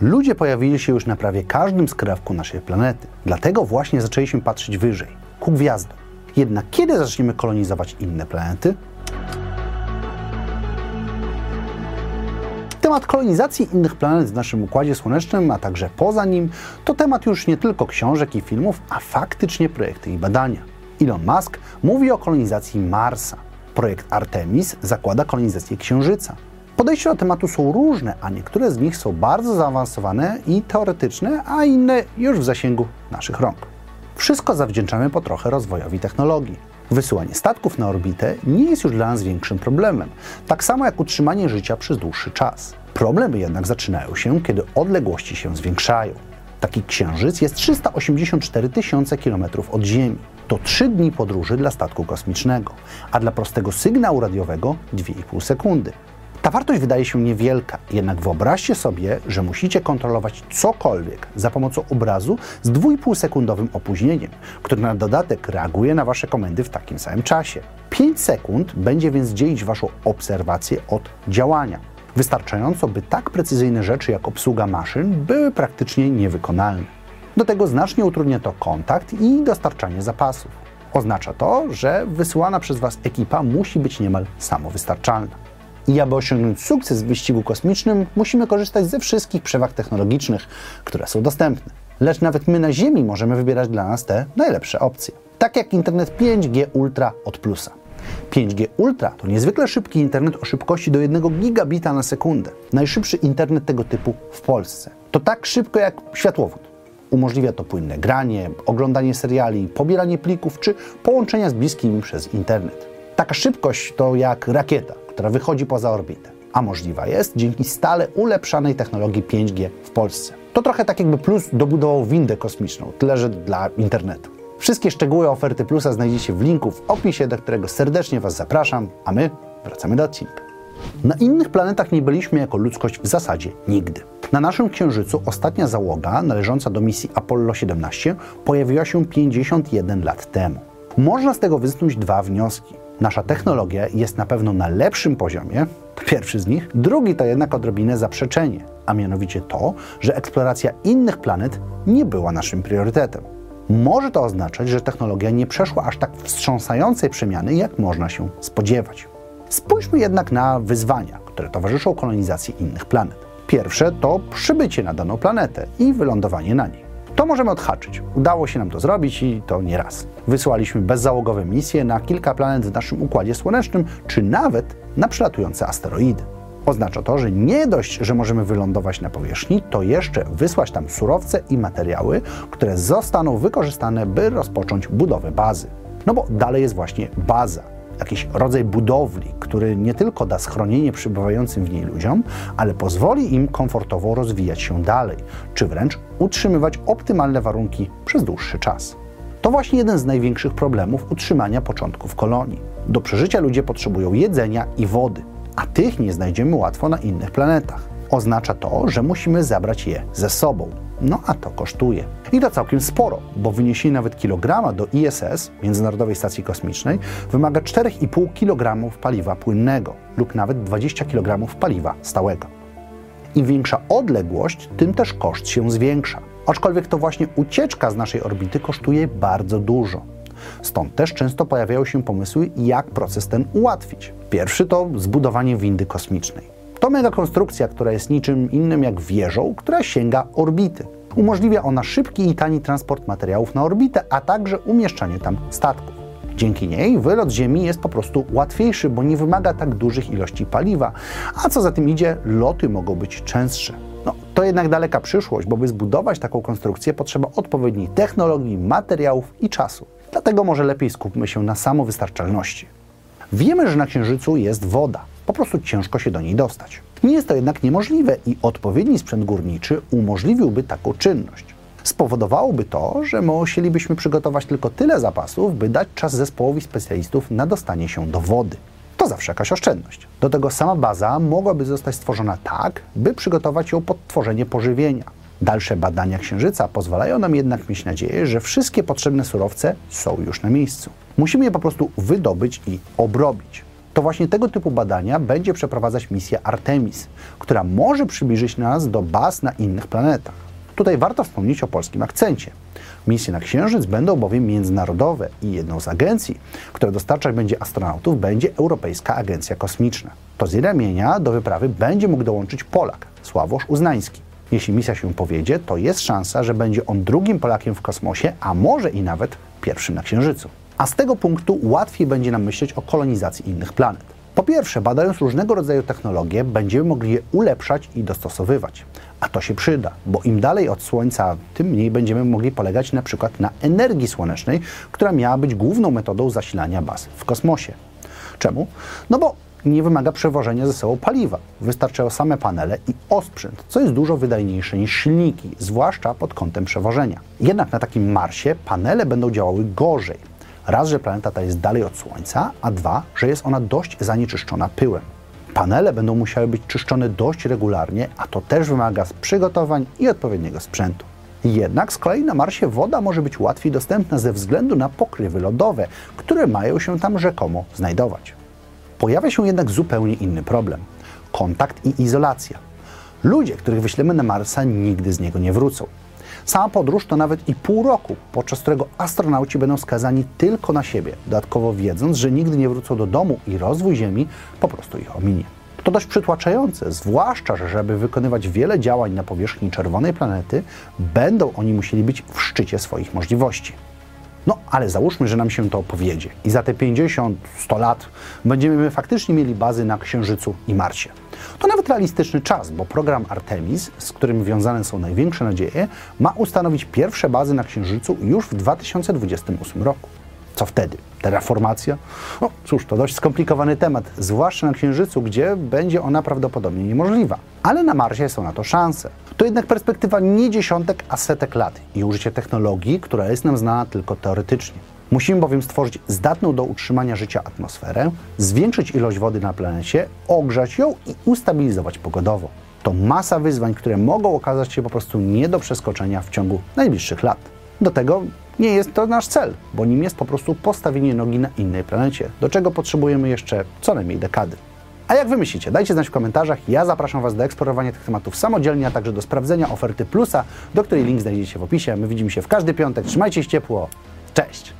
Ludzie pojawili się już na prawie każdym skrawku naszej planety. Dlatego właśnie zaczęliśmy patrzeć wyżej, ku gwiazdom. Jednak kiedy zaczniemy kolonizować inne planety? Temat kolonizacji innych planet w naszym Układzie Słonecznym, a także poza nim, to temat już nie tylko książek i filmów, a faktycznie projekty i badania. Elon Musk mówi o kolonizacji Marsa. Projekt Artemis zakłada kolonizację Księżyca. Podejścia do tematu są różne, a niektóre z nich są bardzo zaawansowane i teoretyczne, a inne już w zasięgu naszych rąk. Wszystko zawdzięczamy po trochę rozwojowi technologii. Wysyłanie statków na orbitę nie jest już dla nas większym problemem, tak samo jak utrzymanie życia przez dłuższy czas. Problemy jednak zaczynają się, kiedy odległości się zwiększają. Taki księżyc jest 384 tysiące kilometrów od Ziemi. To 3 dni podróży dla statku kosmicznego, a dla prostego sygnału radiowego 2,5 sekundy. Ta wartość wydaje się niewielka, jednak wyobraźcie sobie, że musicie kontrolować cokolwiek za pomocą obrazu z 2,5 sekundowym opóźnieniem, który na dodatek reaguje na Wasze komendy w takim samym czasie. 5 sekund będzie więc dzielić Waszą obserwację od działania. Wystarczająco, by tak precyzyjne rzeczy jak obsługa maszyn były praktycznie niewykonalne. Do tego znacznie utrudnia to kontakt i dostarczanie zapasów. Oznacza to, że wysyłana przez Was ekipa musi być niemal samowystarczalna. I aby osiągnąć sukces w wyścigu kosmicznym, musimy korzystać ze wszystkich przewag technologicznych, które są dostępne. Lecz nawet my na Ziemi możemy wybierać dla nas te najlepsze opcje. Tak jak internet 5G Ultra od Plusa. 5G Ultra to niezwykle szybki internet o szybkości do 1 gigabita na sekundę. Najszybszy internet tego typu w Polsce. To tak szybko jak światłowód. Umożliwia to płynne granie, oglądanie seriali, pobieranie plików czy połączenia z bliskimi przez internet. Taka szybkość to jak rakieta, która wychodzi poza orbitę, a możliwa jest dzięki stale ulepszanej technologii 5G w Polsce. To trochę tak jakby Plus dobudował windę kosmiczną, tyle że dla internetu. Wszystkie szczegóły oferty Plusa znajdziecie w linku w opisie, do którego serdecznie Was zapraszam, a my wracamy do odcinka. Na innych planetach nie byliśmy jako ludzkość w zasadzie nigdy. Na naszym Księżycu ostatnia załoga należąca do misji Apollo 17 pojawiła się 51 lat temu. Można z tego wysnuć dwa wnioski. Nasza technologia jest na pewno na lepszym poziomie, to pierwszy z nich. Drugi to jednak odrobinę zaprzeczenie, a mianowicie to, że eksploracja innych planet nie była naszym priorytetem. Może to oznaczać, że technologia nie przeszła aż tak wstrząsającej przemiany, jak można się spodziewać. Spójrzmy jednak na wyzwania, które towarzyszą kolonizacji innych planet. Pierwsze to przybycie na daną planetę i wylądowanie na niej. To możemy odhaczyć. Udało się nam to zrobić i to nie raz. Wysłaliśmy bezzałogowe misje na kilka planet w naszym Układzie Słonecznym, czy nawet na przelatujące asteroidy. Oznacza to, że nie dość, że możemy wylądować na powierzchni, to jeszcze wysłać tam surowce i materiały, które zostaną wykorzystane, by rozpocząć budowę bazy. No bo dalej jest właśnie baza, jakiś rodzaj budowli, który nie tylko da schronienie przybywającym w niej ludziom, ale pozwoli im komfortowo rozwijać się dalej, czy wręcz utrzymywać optymalne warunki przez dłuższy czas. To właśnie jeden z największych problemów utrzymania początków kolonii. Do przeżycia ludzie potrzebują jedzenia i wody, a tych nie znajdziemy łatwo na innych planetach. Oznacza to, że musimy zabrać je ze sobą. No a to kosztuje. I to całkiem sporo, bo wyniesienie nawet kilograma do ISS, Międzynarodowej Stacji Kosmicznej, wymaga 4,5 kg paliwa płynnego lub nawet 20 kg paliwa stałego. Im większa odległość, tym też koszt się zwiększa. Aczkolwiek to właśnie ucieczka z naszej orbity kosztuje bardzo dużo. Stąd też często pojawiają się pomysły, jak proces ten ułatwić. Pierwszy to zbudowanie windy kosmicznej. To mega konstrukcja, która jest niczym innym jak wieżą, która sięga orbity. Umożliwia ona szybki i tani transport materiałów na orbitę, a także umieszczanie tam statków. Dzięki niej wylot Ziemi jest po prostu łatwiejszy, bo nie wymaga tak dużych ilości paliwa, a co za tym idzie, loty mogą być częstsze. No, to jednak daleka przyszłość, bo by zbudować taką konstrukcję potrzeba odpowiedniej technologii, materiałów i czasu. Dlatego może lepiej skupmy się na samowystarczalności. Wiemy, że na Księżycu jest woda, po prostu ciężko się do niej dostać. Nie jest to jednak niemożliwe i odpowiedni sprzęt górniczy umożliwiłby taką czynność. Spowodowałoby to, że musielibyśmy przygotować tylko tyle zapasów, by dać czas zespołowi specjalistów na dostanie się do wody. To zawsze jakaś oszczędność. Do tego sama baza mogłaby zostać stworzona tak, by przygotować ją pod tworzenie pożywienia. Dalsze badania Księżyca pozwalają nam jednak mieć nadzieję, że wszystkie potrzebne surowce są już na miejscu. Musimy je po prostu wydobyć i obrobić. To właśnie tego typu badania będzie przeprowadzać misja Artemis, która może przybliżyć nas do baz na innych planetach. Tutaj warto wspomnieć o polskim akcencie. Misje na Księżyc będą bowiem międzynarodowe i jedną z agencji, która dostarczać będzie astronautów, będzie Europejska Agencja Kosmiczna. To z jej ramienia do wyprawy będzie mógł dołączyć Polak, Sławosz Uznański. Jeśli misja się powiedzie, to jest szansa, że będzie on drugim Polakiem w kosmosie, a może i nawet pierwszym na Księżycu. A z tego punktu łatwiej będzie nam myśleć o kolonizacji innych planet. Po pierwsze, badając różnego rodzaju technologie, będziemy mogli je ulepszać i dostosowywać. A to się przyda, bo im dalej od Słońca, tym mniej będziemy mogli polegać na przykład na energii słonecznej, która miała być główną metodą zasilania baz w kosmosie. Czemu? No bo nie wymaga przewożenia ze sobą paliwa. Wystarczają same panele i osprzęt, co jest dużo wydajniejsze niż silniki, zwłaszcza pod kątem przewożenia. Jednak na takim Marsie panele będą działały gorzej. Raz, że planeta ta jest dalej od Słońca, a dwa, że jest ona dość zanieczyszczona pyłem. Panele będą musiały być czyszczone dość regularnie, a to też wymaga przygotowań i odpowiedniego sprzętu. Jednak z kolei na Marsie woda może być łatwiej dostępna ze względu na pokrywy lodowe, które mają się tam rzekomo znajdować. Pojawia się jednak zupełnie inny problem kontakt i izolacja. Ludzie, których wyślemy na Marsa, nigdy z niego nie wrócą. Sama podróż to nawet i pół roku, podczas którego astronauci będą skazani tylko na siebie, dodatkowo wiedząc, że nigdy nie wrócą do domu i rozwój Ziemi po prostu ich ominie. To dość przytłaczające, zwłaszcza, że żeby wykonywać wiele działań na powierzchni czerwonej planety, będą oni musieli być w szczycie swoich możliwości. No, ale załóżmy, że nam się to powiedzie i za te 50-100 lat będziemy faktycznie mieli bazy na Księżycu i Marsie. To nawet realistyczny czas, bo program Artemis, z którym wiązane są największe nadzieje, ma ustanowić pierwsze bazy na Księżycu już w 2028 roku. Co wtedy? Terraformacja? No cóż, to dość skomplikowany temat, zwłaszcza na Księżycu, gdzie będzie ona prawdopodobnie niemożliwa. Ale na Marsie są na to szanse. To jednak perspektywa nie dziesiątek, a setek lat i użycie technologii, która jest nam znana tylko teoretycznie. Musimy bowiem stworzyć zdatną do utrzymania życia atmosferę, zwiększyć ilość wody na planecie, ogrzać ją i ustabilizować pogodowo. To masa wyzwań, które mogą okazać się po prostu nie do przeskoczenia w ciągu najbliższych lat. Do tego nie jest to nasz cel, bo nim jest po prostu postawienie nogi na innej planecie, do czego potrzebujemy jeszcze co najmniej dekady. A jak wy myślicie? Dajcie znać w komentarzach. Ja zapraszam Was do eksplorowania tych tematów samodzielnie, a także do sprawdzenia oferty Plusa, do której link znajdziecie w opisie. My widzimy się w każdy piątek. Trzymajcie się ciepło. Cześć!